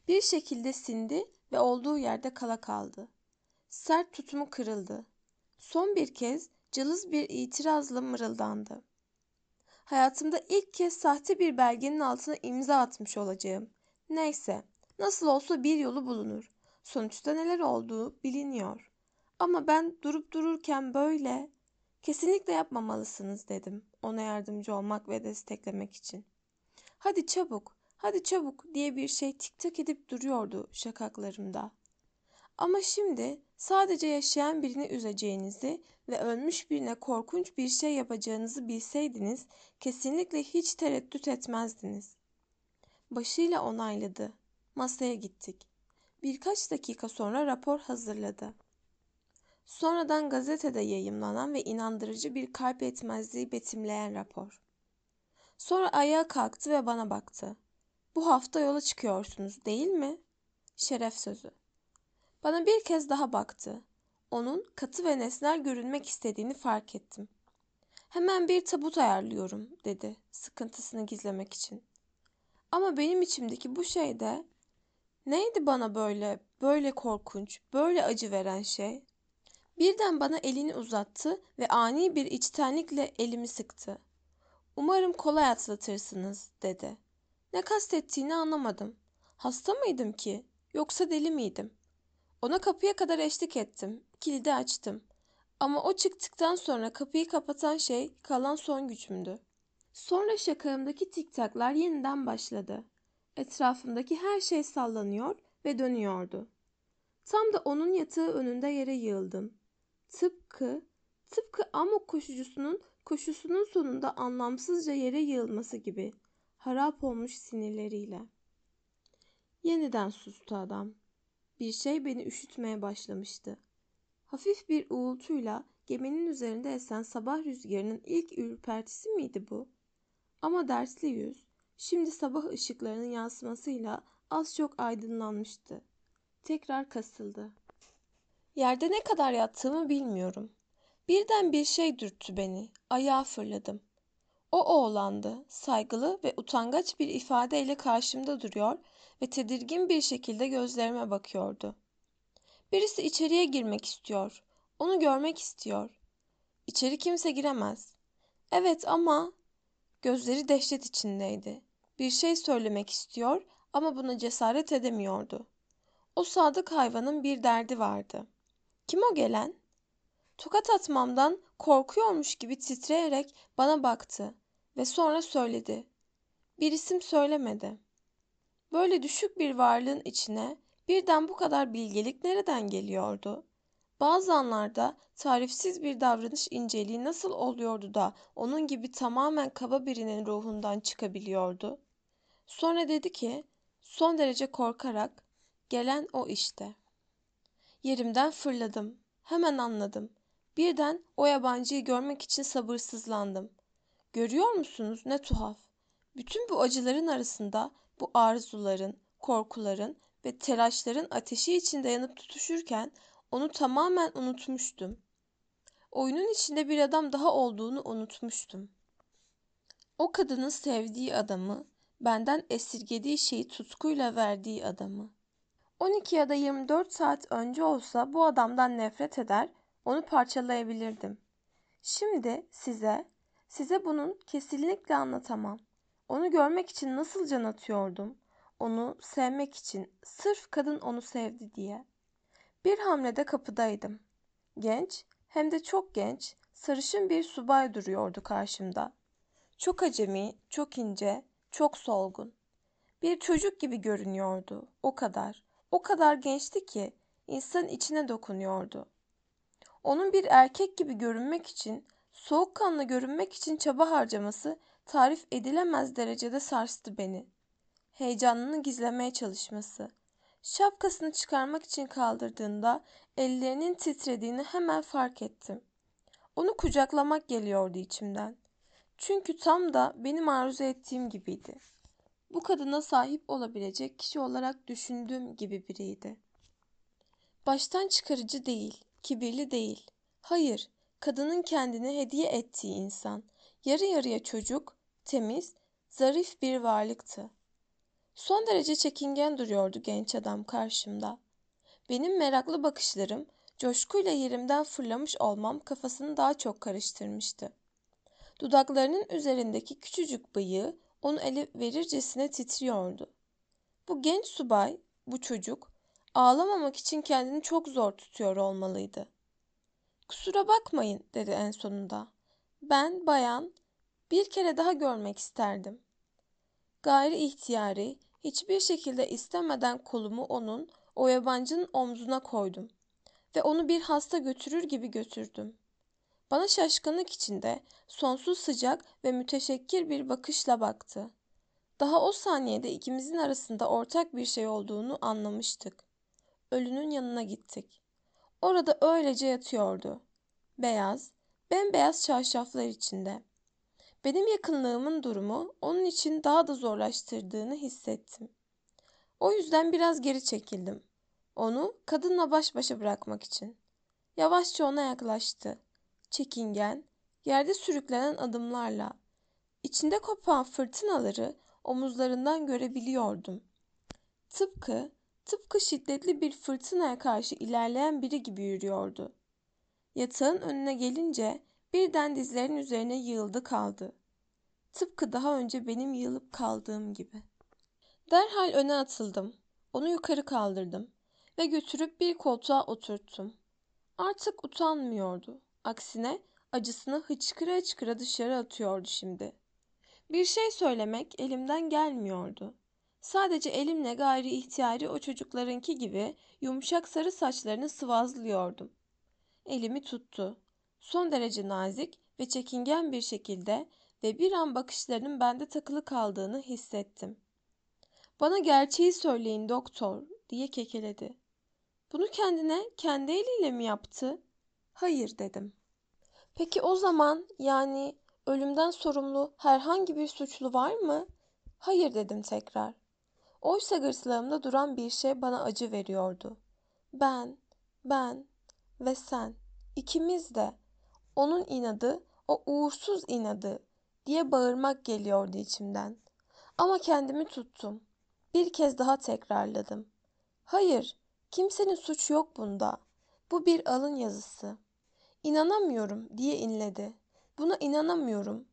Bir şekilde sindi ve olduğu yerde kala kaldı. Sert tutumu kırıldı. Son bir kez cılız bir itirazla mırıldandı. Hayatımda ilk kez sahte bir belgenin altına imza atmış olacağım. Neyse, nasıl olsa bir yolu bulunur. Sonuçta neler olduğu biliniyor. Ama ben durup dururken böyle kesinlikle yapmamalısınız dedim ona yardımcı olmak ve desteklemek için. Hadi çabuk, hadi çabuk diye bir şey tik tak edip duruyordu şakaklarımda. Ama şimdi sadece yaşayan birini üzeceğinizi ve ölmüş birine korkunç bir şey yapacağınızı bilseydiniz kesinlikle hiç tereddüt etmezdiniz. Başıyla onayladı. Masaya gittik. Birkaç dakika sonra rapor hazırladı. Sonradan gazetede yayımlanan ve inandırıcı bir kalp etmezliği betimleyen rapor. Sonra ayağa kalktı ve bana baktı. Bu hafta yola çıkıyorsunuz değil mi? Şeref sözü. Bana bir kez daha baktı. Onun katı ve nesnel görünmek istediğini fark ettim. Hemen bir tabut ayarlıyorum dedi sıkıntısını gizlemek için. Ama benim içimdeki bu şey de neydi bana böyle, böyle korkunç, böyle acı veren şey? Birden bana elini uzattı ve ani bir içtenlikle elimi sıktı. Umarım kolay atlatırsınız dedi. Ne kastettiğini anlamadım. Hasta mıydım ki? Yoksa deli miydim? Ona kapıya kadar eşlik ettim. Kilidi açtım. Ama o çıktıktan sonra kapıyı kapatan şey kalan son gücümdü. Sonra şakağımdaki tiktaklar yeniden başladı. Etrafımdaki her şey sallanıyor ve dönüyordu. Tam da onun yatağı önünde yere yığıldım. Tıpkı, tıpkı amok koşucusunun koşusunun sonunda anlamsızca yere yığılması gibi harap olmuş sinirleriyle. Yeniden sustu adam. Bir şey beni üşütmeye başlamıştı. Hafif bir uğultuyla geminin üzerinde esen sabah rüzgarının ilk ürpertisi miydi bu? Ama dersli yüz, şimdi sabah ışıklarının yansımasıyla az çok aydınlanmıştı. Tekrar kasıldı. Yerde ne kadar yattığımı bilmiyorum. Birden bir şey dürttü beni. Ayağa fırladım. O oğlandı. Saygılı ve utangaç bir ifadeyle karşımda duruyor ve tedirgin bir şekilde gözlerime bakıyordu. Birisi içeriye girmek istiyor. Onu görmek istiyor. İçeri kimse giremez. Evet ama gözleri dehşet içindeydi. Bir şey söylemek istiyor ama buna cesaret edemiyordu. O sadık hayvanın bir derdi vardı. Kim o gelen? Tokat atmamdan korkuyormuş gibi titreyerek bana baktı ve sonra söyledi. Bir isim söylemedi. Böyle düşük bir varlığın içine birden bu kadar bilgelik nereden geliyordu? Bazı anlarda tarifsiz bir davranış inceliği nasıl oluyordu da onun gibi tamamen kaba birinin ruhundan çıkabiliyordu? Sonra dedi ki, son derece korkarak, gelen o işte. Yerimden fırladım. Hemen anladım. Birden o yabancıyı görmek için sabırsızlandım. Görüyor musunuz ne tuhaf. Bütün bu acıların arasında bu arzuların, korkuların ve telaşların ateşi içinde yanıp tutuşurken onu tamamen unutmuştum. Oyunun içinde bir adam daha olduğunu unutmuştum. O kadının sevdiği adamı, benden esirgediği şeyi tutkuyla verdiği adamı. 12 ya da 24 saat önce olsa bu adamdan nefret eder, onu parçalayabilirdim. Şimdi size, size bunun kesinlikle anlatamam. Onu görmek için nasıl can atıyordum. Onu sevmek için, sırf kadın onu sevdi diye. Bir hamlede kapıdaydım. Genç, hem de çok genç, sarışın bir subay duruyordu karşımda. Çok acemi, çok ince, çok solgun. Bir çocuk gibi görünüyordu, o kadar. O kadar gençti ki insan içine dokunuyordu. Onun bir erkek gibi görünmek için, soğukkanlı görünmek için çaba harcaması tarif edilemez derecede sarstı beni. Heyecanını gizlemeye çalışması. Şapkasını çıkarmak için kaldırdığında ellerinin titrediğini hemen fark ettim. Onu kucaklamak geliyordu içimden. Çünkü tam da benim arzu ettiğim gibiydi. Bu kadına sahip olabilecek kişi olarak düşündüğüm gibi biriydi. Baştan çıkarıcı değil, kibirli değil. Hayır, kadının kendini hediye ettiği insan. Yarı yarıya çocuk, temiz, zarif bir varlıktı. Son derece çekingen duruyordu genç adam karşımda. Benim meraklı bakışlarım, coşkuyla yerimden fırlamış olmam kafasını daha çok karıştırmıştı. Dudaklarının üzerindeki küçücük bıyığı onu ele verircesine titriyordu. Bu genç subay, bu çocuk, ağlamamak için kendini çok zor tutuyor olmalıydı. Kusura bakmayın dedi en sonunda. Ben bayan bir kere daha görmek isterdim. Gayri ihtiyari, hiçbir şekilde istemeden kolumu onun, o yabancının omzuna koydum ve onu bir hasta götürür gibi götürdüm. Bana şaşkınlık içinde sonsuz sıcak ve müteşekkir bir bakışla baktı. Daha o saniyede ikimizin arasında ortak bir şey olduğunu anlamıştık. Ölünün yanına gittik. Orada öylece yatıyordu. Beyaz, bembeyaz çarşaflar içinde. Benim yakınlığımın durumu onun için daha da zorlaştırdığını hissettim. O yüzden biraz geri çekildim. Onu kadınla baş başa bırakmak için. Yavaşça ona yaklaştı. Çekingen, yerde sürüklenen adımlarla. İçinde kopan fırtınaları omuzlarından görebiliyordum. Tıpkı, tıpkı şiddetli bir fırtınaya karşı ilerleyen biri gibi yürüyordu. Yatağın önüne gelince birden dizlerinin üzerine yığıldı kaldı. Tıpkı daha önce benim yığılıp kaldığım gibi. Derhal öne atıldım. Onu yukarı kaldırdım ve götürüp bir koltuğa oturttum. Artık utanmıyordu. Aksine acısını hıçkıra hıçkıra dışarı atıyordu şimdi. Bir şey söylemek elimden gelmiyordu. Sadece elimle gayri ihtiyari o çocuklarınki gibi yumuşak sarı saçlarını sıvazlıyordum. Elimi tuttu. Son derece nazik ve çekingen bir şekilde ve bir an bakışlarının bende takılı kaldığını hissettim. Bana gerçeği söyleyin doktor diye kekeledi. Bunu kendine kendi eliyle mi yaptı? Hayır dedim. Peki o zaman yani ölümden sorumlu herhangi bir suçlu var mı? Hayır dedim tekrar. Oysa gırtlağımda duran bir şey bana acı veriyordu. Ben, ben ve sen, ikimiz de. Onun inadı, o uğursuz inadı diye bağırmak geliyordu içimden. Ama kendimi tuttum. Bir kez daha tekrarladım. Hayır, kimsenin suçu yok bunda. Bu bir alın yazısı. İnanamıyorum diye inledi. Buna inanamıyorum.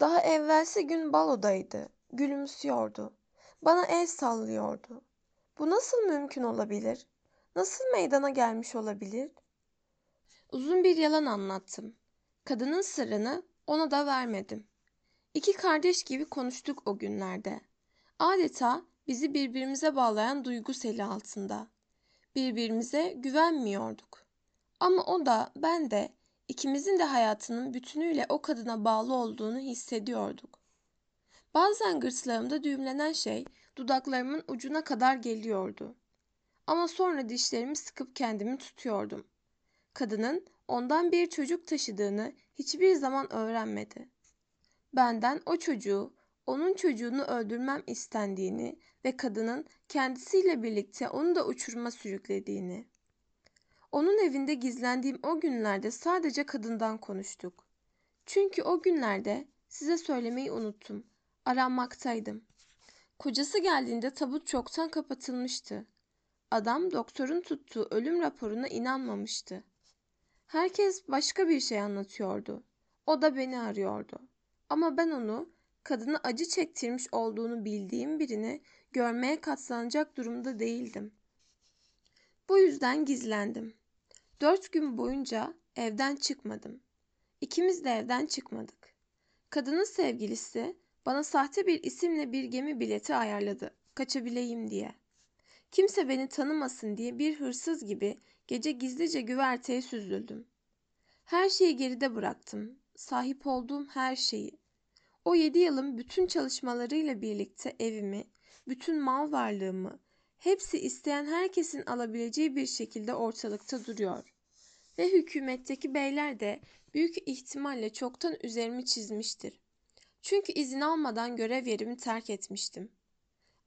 Daha evvelsi gün balodaydı. Gülümsüyordu. Bana el sallıyordu. Bu nasıl mümkün olabilir? Nasıl meydana gelmiş olabilir? Uzun bir yalan anlattım. Kadının sırrını ona da vermedim. İki kardeş gibi konuştuk o günlerde. Adeta bizi birbirimize bağlayan duygu seli altında. Birbirimize güvenmiyorduk. Ama o da ben de ikimizin de hayatının bütünüyle o kadına bağlı olduğunu hissediyorduk. Bazen gırtlağımda düğümlenen şey dudaklarımın ucuna kadar geliyordu. Ama sonra dişlerimi sıkıp kendimi tutuyordum. Kadının ondan bir çocuk taşıdığını hiçbir zaman öğrenmedi. Benden o çocuğu, onun çocuğunu öldürmem istendiğini ve kadının kendisiyle birlikte onu da uçuruma sürüklediğini. Onun evinde gizlendiğim o günlerde sadece kadından konuştuk. Çünkü o günlerde size söylemeyi unuttum. Aranmaktaydım. Kocası geldiğinde tabut çoktan kapatılmıştı. Adam doktorun tuttuğu ölüm raporuna inanmamıştı. Herkes başka bir şey anlatıyordu. O da beni arıyordu. Ama ben onu kadını acı çektirmiş olduğunu bildiğim birini görmeye katlanacak durumda değildim. Bu yüzden gizlendim. Dört gün boyunca evden çıkmadım. İkimiz de evden çıkmadık. Kadının sevgilisi bana sahte bir isimle bir gemi bileti ayarladı. Kaçabileyim diye. Kimse beni tanımasın diye bir hırsız gibi gece gizlice güverteye süzüldüm. Her şeyi geride bıraktım. Sahip olduğum her şeyi. O yedi yılın bütün çalışmalarıyla birlikte evimi, bütün mal varlığımı, hepsi isteyen herkesin alabileceği bir şekilde ortalıkta duruyor. Ve hükümetteki beyler de büyük ihtimalle çoktan üzerimi çizmiştir. Çünkü izin almadan görev yerimi terk etmiştim.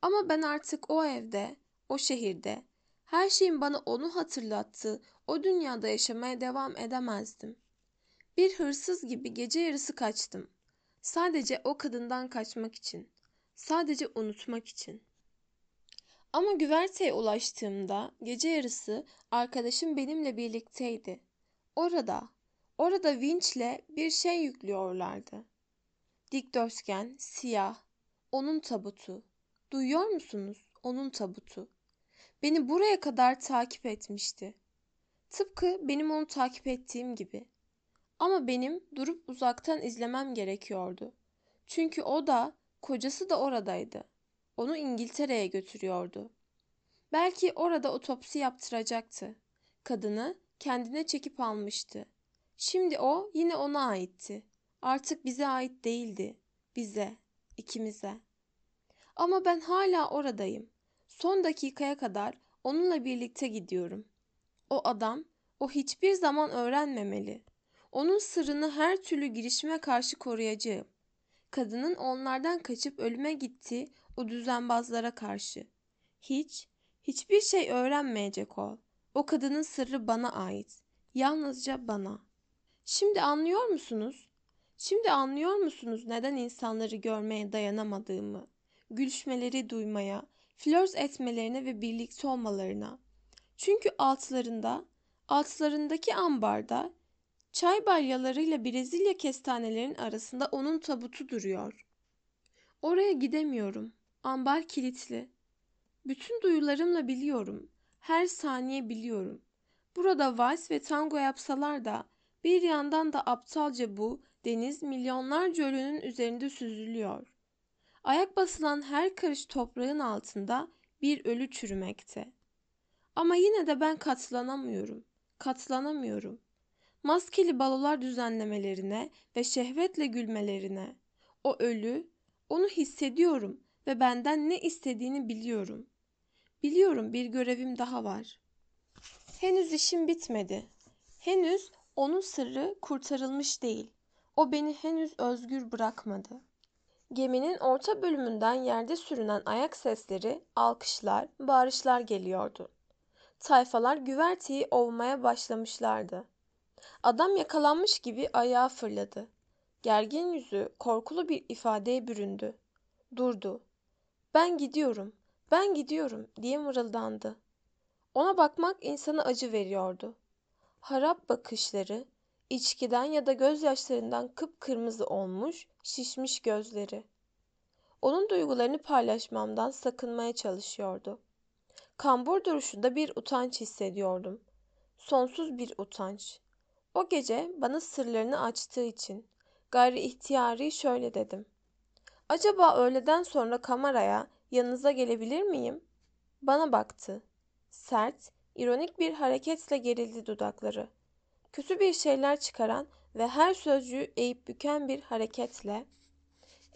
Ama ben artık o evde, o şehirde, her şeyin bana onu hatırlattığı o dünyada yaşamaya devam edemezdim. Bir hırsız gibi gece yarısı kaçtım. Sadece o kadından kaçmak için. Sadece unutmak için. Ama güverteye ulaştığımda gece yarısı arkadaşım benimle birlikteydi. Orada, orada vinçle bir şey yüklüyorlardı. Dikdörtgen, siyah, onun tabutu. Duyuyor musunuz? Onun tabutu. Beni buraya kadar takip etmişti. Tıpkı benim onu takip ettiğim gibi. Ama benim durup uzaktan izlemem gerekiyordu. Çünkü o da, kocası da oradaydı. Onu İngiltere'ye götürüyordu. Belki orada otopsi yaptıracaktı. Kadını kendine çekip almıştı. Şimdi o yine ona aitti. Artık bize ait değildi. Bize, ikimize. Ama ben hala oradayım. Son dakikaya kadar onunla birlikte gidiyorum. O adam, o hiçbir zaman öğrenmemeli. Onun sırrını her türlü girişime karşı koruyacağım. Kadının onlardan kaçıp ölüme gittiği o düzenbazlara karşı. Hiç, Hiçbir şey öğrenmeyecek ol. O kadının sırrı bana ait. Yalnızca bana. Şimdi anlıyor musunuz? Şimdi anlıyor musunuz neden insanları görmeye dayanamadığımı? Gülüşmeleri duymaya, flört etmelerine ve birlikte olmalarına. Çünkü altlarında, altlarındaki ambarda çay balyalarıyla Brezilya kestanelerinin arasında onun tabutu duruyor. Oraya gidemiyorum. Ambar kilitli. Bütün duyularımla biliyorum. Her saniye biliyorum. Burada vals ve tango yapsalar da bir yandan da aptalca bu deniz milyonlarca ölünün üzerinde süzülüyor. Ayak basılan her karış toprağın altında bir ölü çürümekte. Ama yine de ben katlanamıyorum. Katlanamıyorum. Maskeli balolar düzenlemelerine ve şehvetle gülmelerine. O ölü, onu hissediyorum ve benden ne istediğini biliyorum. Biliyorum bir görevim daha var. Henüz işim bitmedi. Henüz onun sırrı kurtarılmış değil. O beni henüz özgür bırakmadı. Geminin orta bölümünden yerde sürünen ayak sesleri, alkışlar, bağırışlar geliyordu. Tayfalar güverteyi ovmaya başlamışlardı. Adam yakalanmış gibi ayağa fırladı. Gergin yüzü korkulu bir ifadeye büründü. Durdu. Ben gidiyorum, ben gidiyorum diye mırıldandı. Ona bakmak insana acı veriyordu. Harap bakışları, içkiden ya da gözyaşlarından kıpkırmızı olmuş, şişmiş gözleri. Onun duygularını paylaşmamdan sakınmaya çalışıyordu. Kambur duruşunda bir utanç hissediyordum. Sonsuz bir utanç. O gece bana sırlarını açtığı için gayri ihtiyari şöyle dedim. Acaba öğleden sonra kameraya yanınıza gelebilir miyim? Bana baktı. Sert, ironik bir hareketle gerildi dudakları. Kötü bir şeyler çıkaran ve her sözcüğü eğip büken bir hareketle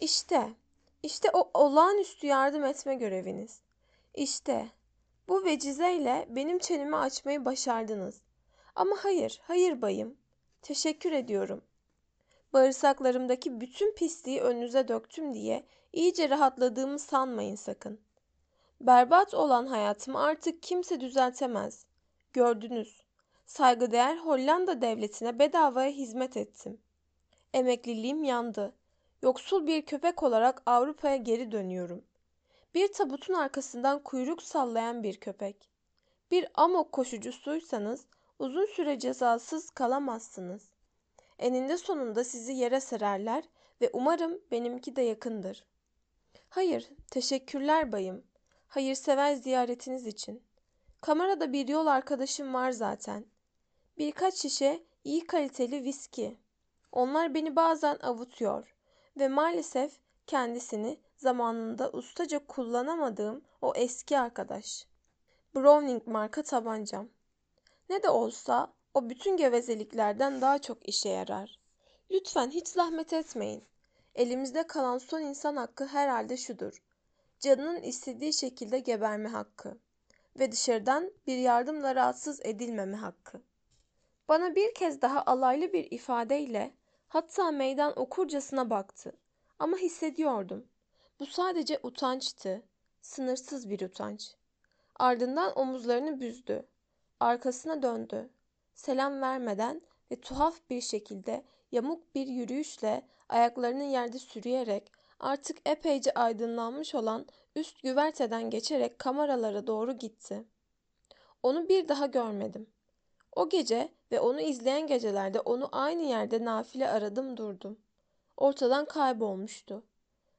İşte, işte o olağanüstü yardım etme göreviniz. İşte, bu vecizeyle benim çenemi açmayı başardınız. Ama hayır, hayır bayım. Teşekkür ediyorum. Bağırsaklarımdaki bütün pisliği önünüze döktüm diye iyice rahatladığımı sanmayın sakın. Berbat olan hayatımı artık kimse düzeltemez. Gördünüz. Saygıdeğer Hollanda devletine bedavaya hizmet ettim. Emekliliğim yandı. Yoksul bir köpek olarak Avrupa'ya geri dönüyorum. Bir tabutun arkasından kuyruk sallayan bir köpek. Bir amok koşucusuysanız uzun süre cezasız kalamazsınız. Eninde sonunda sizi yere sererler ve umarım benimki de yakındır. Hayır, teşekkürler bayım. Hayırsever ziyaretiniz için. Kamerada bir yol arkadaşım var zaten. Birkaç şişe iyi kaliteli viski. Onlar beni bazen avutuyor ve maalesef kendisini zamanında ustaca kullanamadığım o eski arkadaş. Browning marka tabancam. Ne de olsa o bütün gevezeliklerden daha çok işe yarar. Lütfen hiç zahmet etmeyin. Elimizde kalan son insan hakkı herhalde şudur. Canının istediği şekilde geberme hakkı ve dışarıdan bir yardımla rahatsız edilmeme hakkı. Bana bir kez daha alaylı bir ifadeyle hatta meydan okurcasına baktı. Ama hissediyordum. Bu sadece utançtı. Sınırsız bir utanç. Ardından omuzlarını büzdü. Arkasına döndü. Selam vermeden ve tuhaf bir şekilde yamuk bir yürüyüşle ayaklarını yerde sürüyerek artık epeyce aydınlanmış olan üst güverteden geçerek kameralara doğru gitti. Onu bir daha görmedim. O gece ve onu izleyen gecelerde onu aynı yerde nafile aradım durdum. Ortadan kaybolmuştu.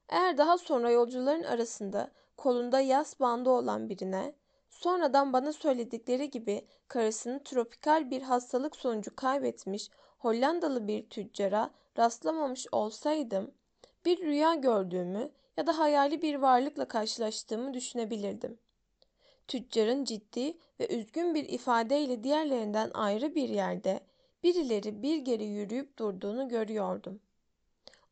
Eğer daha sonra yolcuların arasında kolunda yas bandı olan birine, sonradan bana söyledikleri gibi karısını tropikal bir hastalık sonucu kaybetmiş Hollandalı bir tüccara rastlamamış olsaydım, bir rüya gördüğümü ya da hayali bir varlıkla karşılaştığımı düşünebilirdim. Tüccarın ciddi ve üzgün bir ifadeyle diğerlerinden ayrı bir yerde birileri bir geri yürüyüp durduğunu görüyordum.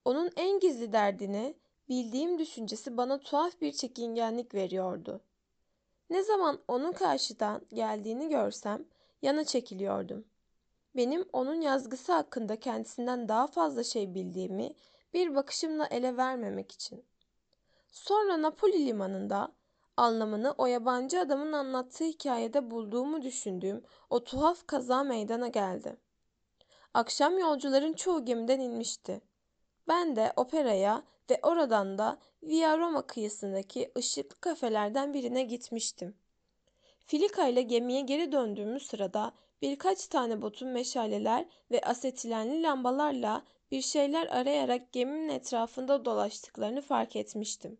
Onun en gizli derdini bildiğim düşüncesi bana tuhaf bir çekingenlik veriyordu. Ne zaman onun karşıdan geldiğini görsem yana çekiliyordum. Benim onun yazgısı hakkında kendisinden daha fazla şey bildiğimi bir bakışımla ele vermemek için. Sonra Napoli limanında anlamını o yabancı adamın anlattığı hikayede bulduğumu düşündüğüm o tuhaf kaza meydana geldi. Akşam yolcuların çoğu gemiden inmişti. Ben de operaya ve oradan da Via Roma kıyısındaki ışıklı kafelerden birine gitmiştim. Filika ile gemiye geri döndüğümüz sırada birkaç tane botun meşaleler ve asetilenli lambalarla bir şeyler arayarak geminin etrafında dolaştıklarını fark etmiştim.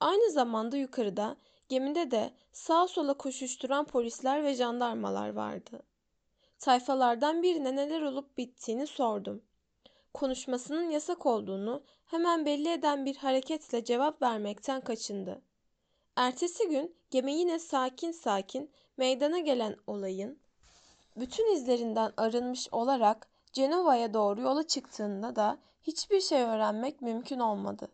Aynı zamanda yukarıda gemide de sağa sola koşuşturan polisler ve jandarmalar vardı. Sayfalardan birine neler olup bittiğini sordum. Konuşmasının yasak olduğunu hemen belli eden bir hareketle cevap vermekten kaçındı. Ertesi gün gemi yine sakin sakin meydana gelen olayın bütün izlerinden arınmış olarak Cenova'ya doğru yola çıktığında da hiçbir şey öğrenmek mümkün olmadı.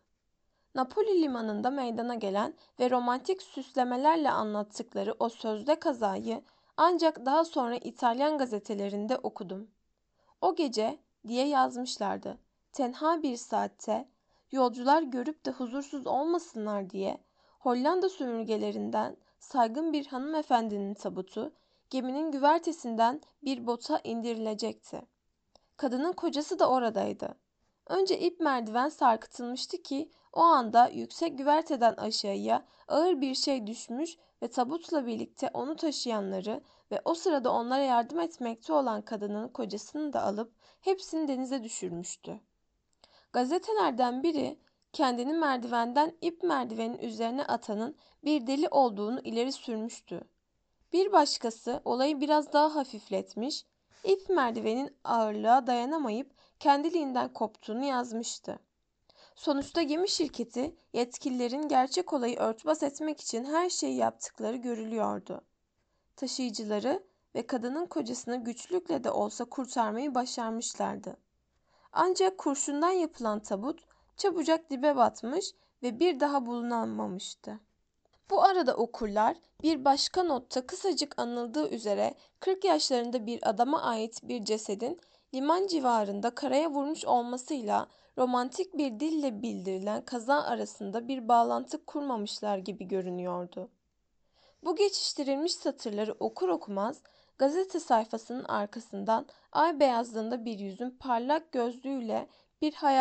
Napoli limanında meydana gelen ve romantik süslemelerle anlattıkları o sözde kazayı ancak daha sonra İtalyan gazetelerinde okudum. O gece diye yazmışlardı. Tenha bir saatte yolcular görüp de huzursuz olmasınlar diye Hollanda sömürgelerinden saygın bir hanımefendinin tabutu geminin güvertesinden bir bota indirilecekti. Kadının kocası da oradaydı. Önce ip merdiven sarkıtılmıştı ki o anda yüksek güverteden aşağıya ağır bir şey düşmüş ve tabutla birlikte onu taşıyanları ve o sırada onlara yardım etmekte olan kadının kocasını da alıp hepsini denize düşürmüştü. Gazetelerden biri kendini merdivenden ip merdivenin üzerine atanın bir deli olduğunu ileri sürmüştü. Bir başkası olayı biraz daha hafifletmiş, ip merdivenin ağırlığa dayanamayıp kendiliğinden koptuğunu yazmıştı. Sonuçta gemi şirketi yetkililerin gerçek olayı örtbas etmek için her şeyi yaptıkları görülüyordu. Taşıyıcıları ve kadının kocasını güçlükle de olsa kurtarmayı başarmışlardı. Ancak kurşundan yapılan tabut çabucak dibe batmış ve bir daha bulunamamıştı. Bu arada okurlar bir başka notta kısacık anıldığı üzere 40 yaşlarında bir adama ait bir cesedin liman civarında karaya vurmuş olmasıyla romantik bir dille bildirilen kaza arasında bir bağlantı kurmamışlar gibi görünüyordu. Bu geçiştirilmiş satırları okur okumaz gazete sayfasının arkasından ay beyazlığında bir yüzün parlak gözlüğüyle bir hayal